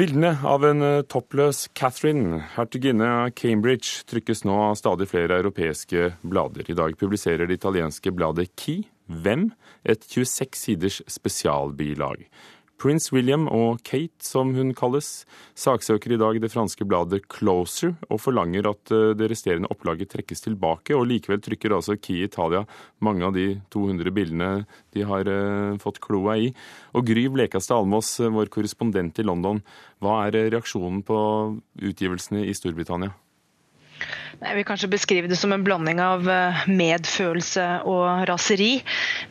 Bildene av en eh, toppløs Catherine, hertuginne av Cambridge, trykkes nå av stadig flere europeiske blader. I dag publiserer det italienske bladet Key, Hvem, et 26 siders spesialbilag. Prince William og Kate, som hun kalles, saksøker i dag det franske bladet Closer og forlanger at eh, det resterende opplaget trekkes tilbake. og Likevel trykker altså Key Italia mange av de 200 bildene de har uh, fått kloa i. Og Gry Blekastad Almås, eh, vår korrespondent i London, hva er reaksjonen på utgivelsene i Storbritannia? Jeg vil kanskje beskrive det som en blanding av eh, medfølelse og raseri.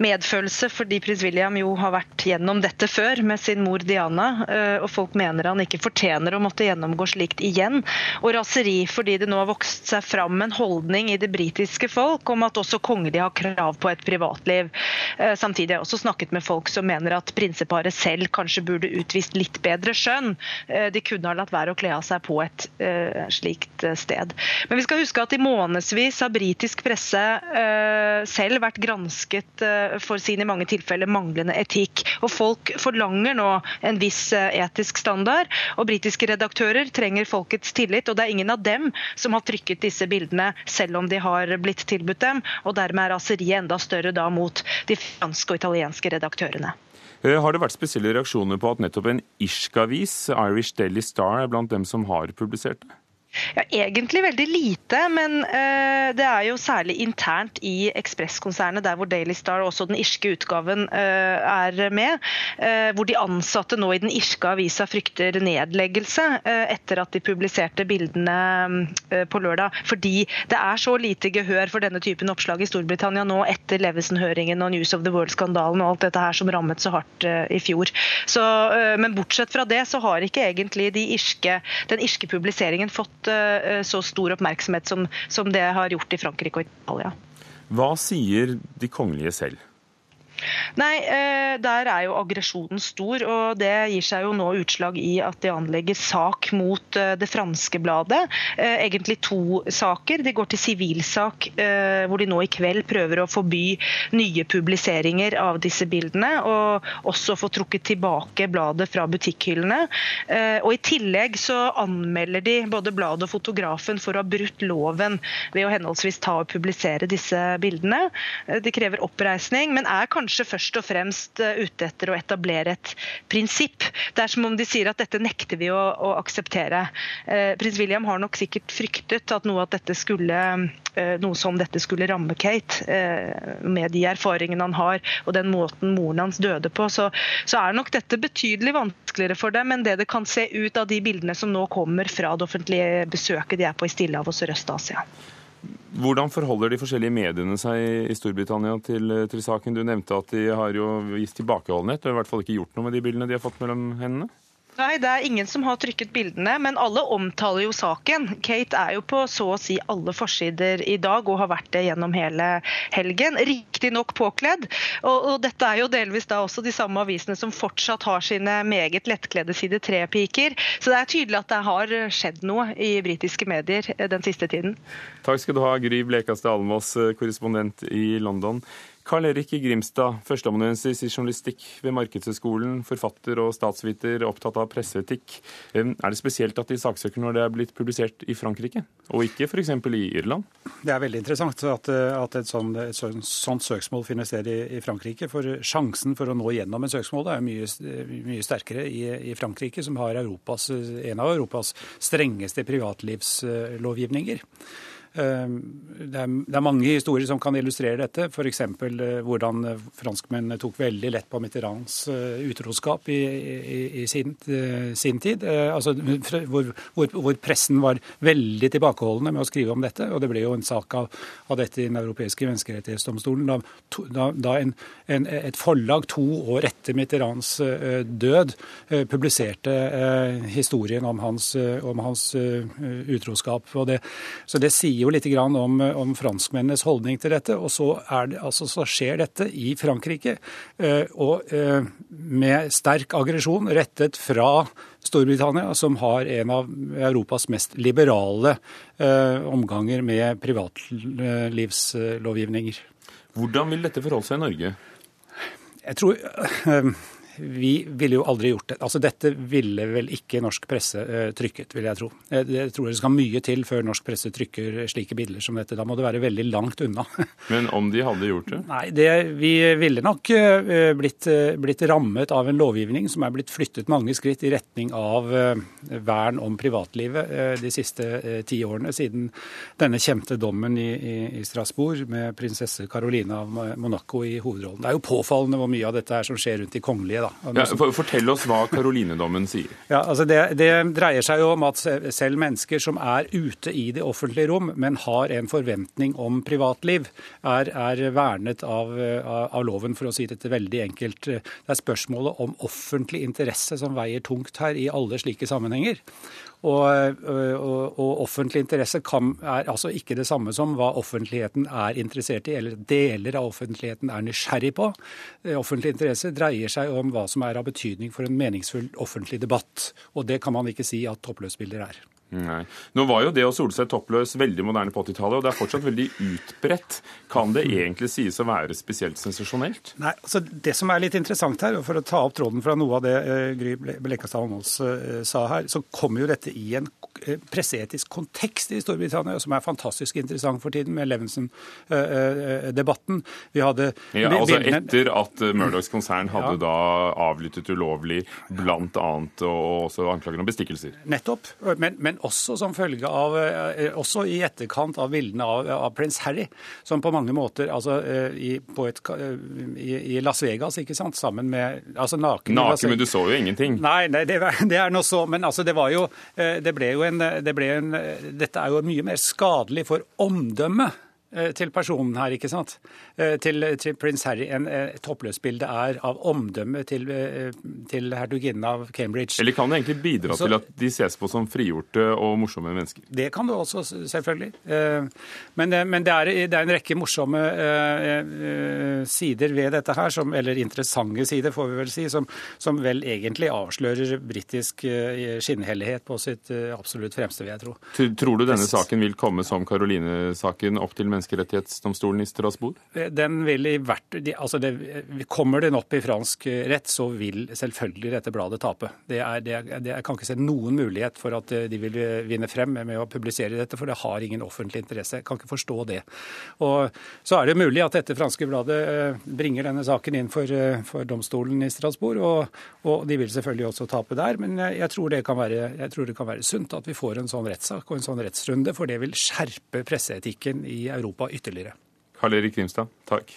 Medfølelse fordi prins William jo har vært gjennom dette før med sin mor Diana, eh, og folk mener han ikke fortjener å måtte gjennomgå slikt igjen. Og raseri fordi det nå har vokst seg fram en holdning i det britiske folk om at også kongelige har krav på et privatliv. Eh, samtidig har jeg også snakket med folk som mener at prinseparet selv kanskje burde utvist litt bedre skjønn. De kunne ha latt være å kle av seg på et slikt sted. Men vi skal huske at i månedsvis har britisk presse uh, selv vært gransket uh, for sin i mange tilfeller manglende etikk. Og folk forlanger nå en viss uh, etisk standard. Og britiske redaktører trenger folkets tillit, og det er ingen av dem som har trykket disse bildene, selv om de har blitt tilbudt dem. Og dermed er raseriet enda større da mot de franske og italienske redaktørene. Har det vært spesielle reaksjoner på at nettopp en irsk avis, Irish Daily Star, er blant dem som har publisert det? Ja, Egentlig veldig lite, men uh, det er jo særlig internt i Ekspresskonsernet, der hvor Daily Star, også den irske utgaven, uh, er med. Uh, hvor de ansatte nå i den irske avisa frykter nedleggelse etter at de publiserte bildene på lørdag. Fordi det er så lite gehør for denne typen oppslag i Storbritannia nå etter Levesen-høringen og News of the World-skandalen og alt dette her som rammet så hardt i fjor. Så, men bortsett fra det så har ikke egentlig de irske, den irske publiseringen fått fått eh, så stor oppmerksomhet som, som det har gjort i Frankrike og Italia. Hva sier de kongelige selv? Nei, eh, Der er jo aggresjonen stor, og det gir seg jo nå utslag i at de anlegger sak mot eh, det franske bladet. Eh, egentlig to saker. De går til sivilsak, hvor de nå i kveld prøver å forby nye publiseringer av disse bildene, og også få trukket tilbake bladet fra butikkhyllene. Og I tillegg så anmelder de både bladet og fotografen for å ha brutt loven ved å henholdsvis ta og publisere disse bildene. De krever oppreisning, men er kanskje kanskje først og fremst eh, ute etter å etablere et prinsipp. Det er som om de sier at dette nekter vi å, å akseptere. Eh, prins William har nok sikkert fryktet at noe, at skulle, eh, noe som dette skulle ramme Kate, med de erfaringene han har og den måten moren hans døde på. Så, så er nok dette betydelig vanskeligere for dem enn det det kan se ut av de bildene som nå kommer fra det offentlige besøket de er på i Stillehavet og Sørøst-Asia. Hvordan forholder de forskjellige mediene seg i Storbritannia til, til, saken? Du nevnte at de har jo vist tilbakeholdenhet og i hvert fall ikke gjort noe med de bildene de har fått mellom hendene? Nei, det er ingen som har trykket bildene, men alle omtaler jo saken. Kate er jo på så å si alle forsider i dag, og har vært det gjennom hele helgen. Riktignok påkledd. Og, og, dette er jo delvis da også de samme avisene som fortsatt har sine meget lettkledde side tre-piker. Så det er tydelig at det har skjedd noe i britiske medier den siste tiden. Takk skal du ha, Gry Blekastad Almås, korrespondent i London. Karl Erik Grimstad, førsteamanuensis i journalistikk ved Markedshøgskolen, forfatter og statsviter, opptatt av presseetikk. Er det spesielt at de saksøker når det er blitt publisert i Frankrike, og ikke f.eks. i Irland? Det er veldig interessant at, at et, sånt, et sånt, sånt, søksmål finner sted i, i, Frankrike. For sjansen for å nå gjennom en søksmål er mye, mye sterkere i, i, Frankrike, som har Europas, en av Europas strengeste privatlivslovgivninger. Ehm, det er, mange historier som kan illustrere dette. F.eks. Eh, hvordan franskmenn tok veldig lett på Mitterrands eh, utroskap i, i, i sin, eh, sin, tid. Altså, hvor, hvor, hvor, pressen var veldig tilbakeholdne med å skrive om dette. Og det ble jo en sak av, av dette i Den europeiske menneskerettighetsdomstolen da, da, da en, en, et forlag to år etter Mitterrands død publiserte historien om hans, om hans utroskap. Det, så det sier jo litt om, om, franskmennenes holdning til dette. Og så, det, altså, så skjer dette i Frankrike, eh, og eh, med sterk aggresjon rettet fra Storbritannia, som har en av Europas mest liberale eh, omganger med privatlivslovgivninger. Hvordan vil dette forholde seg i Norge? Jeg tror vi ville jo aldri gjort det. Altså Dette ville vel ikke norsk presse uh, trykket, vil jeg tro. Jeg, jeg, tror det skal mye til før norsk presse trykker slike bilder som dette. Da må det være veldig langt unna. Men om de hadde gjort det? Nei, det, Vi ville nok uh, blitt, uh, blitt, rammet av en lovgivning som er blitt flyttet mange skritt i retning av vern om privatlivet de siste ti årene, siden denne kjente dommen i, i, i Strasbourg med prinsesse Carolina av Monaco i hovedrollen. Det er jo påfallende hvor mye av dette er som skjer rundt de kongelige. da. Ja, fortell oss hva Karoline-dommen sier. Ja, altså det, det, dreier seg jo om at selv mennesker som er ute i det offentlige rom, men har en forventning om privatliv, er, er vernet av, av, loven, for å si dette veldig enkelt. Det er spørsmålet om offentlig interesse som veier tungt her i alle slike sammenhenger. Og, og, og, offentlig interesse kan, er altså ikke det samme som hva offentligheten er interessert i, eller deler av offentligheten er nysgjerrig på. Eh, offentlig interesse dreier seg om hva som er av betydning for en meningsfull offentlig debatt. Og det kan man ikke si at toppløsbilder er. Nei. Nå var jo det å sole seg toppløs veldig moderne på 80-tallet, og det er fortsatt veldig utbredt. Kan det egentlig sies å være spesielt sensasjonelt? Nei, altså Det som er litt interessant her, for å ta opp tråden fra noe av det uh, Gry Blekkastad Holmås uh, sa her, så kommer jo dette i en uh, presseetisk kontekst i Storbritannia, som er fantastisk interessant for tiden, med Levenson-debatten. Vi hadde ja, altså Etter at Murdochs konsern hadde ja. da avlyttet ulovlig bl.a. og også anklager om bestikkelser. Nettopp. men, men også som følge av, eh, også i etterkant av bildene av, av prins Harry, som på mange måter altså, eh, i, et, eh, i, i, Las Vegas, ikke sant, sammen med altså Naken, naken men du så jo ingenting. Nei, nei det, det, er noe så. Men altså, det var jo Det ble jo en, det ble en Dette er jo mye mer skadelig for omdømmet Eh, til personen her, ikke sant? Eh, til, til prins Harry. En eh, toppløsbilde er av omdømmet til, til hertuginnen av Cambridge. Eller kan det egentlig bidra Så, til at de ses på som frigjorte og morsomme mennesker? Det kan det også, selvfølgelig. Men, men det, er, det, er, en rekke morsomme sider ved dette her, som, eller interessante sider, får vi vel si, som, som vel egentlig avslører britisk skinnhellighet på sitt absolutt fremste, vil jeg tro. Tror du denne saken vil komme som Karoline-saken opp til mennesker? Menneskerettighetsdomstolen i Strasbourg? Den vil i hvert, altså det, Kommer den opp i fransk rett, så vil selvfølgelig dette bladet tape. Det er, det er, jeg kan ikke se noen mulighet for at de vil vinne frem med å publisere dette, for det har ingen offentlig interesse. Jeg kan ikke forstå det. Og Så er det mulig at dette franske bladet eh, bringer denne saken inn for, eh, for domstolen i Strasbourg, og, og, de vil selvfølgelig også tape der. Men jeg tror, det kan være, jeg tror det kan være sunt at vi får en sånn rettssak og en sånn rettsrunde, for det vil skjerpe presseetikken i Europa Europa ytterligere. Karl Erik Grimstad, takk.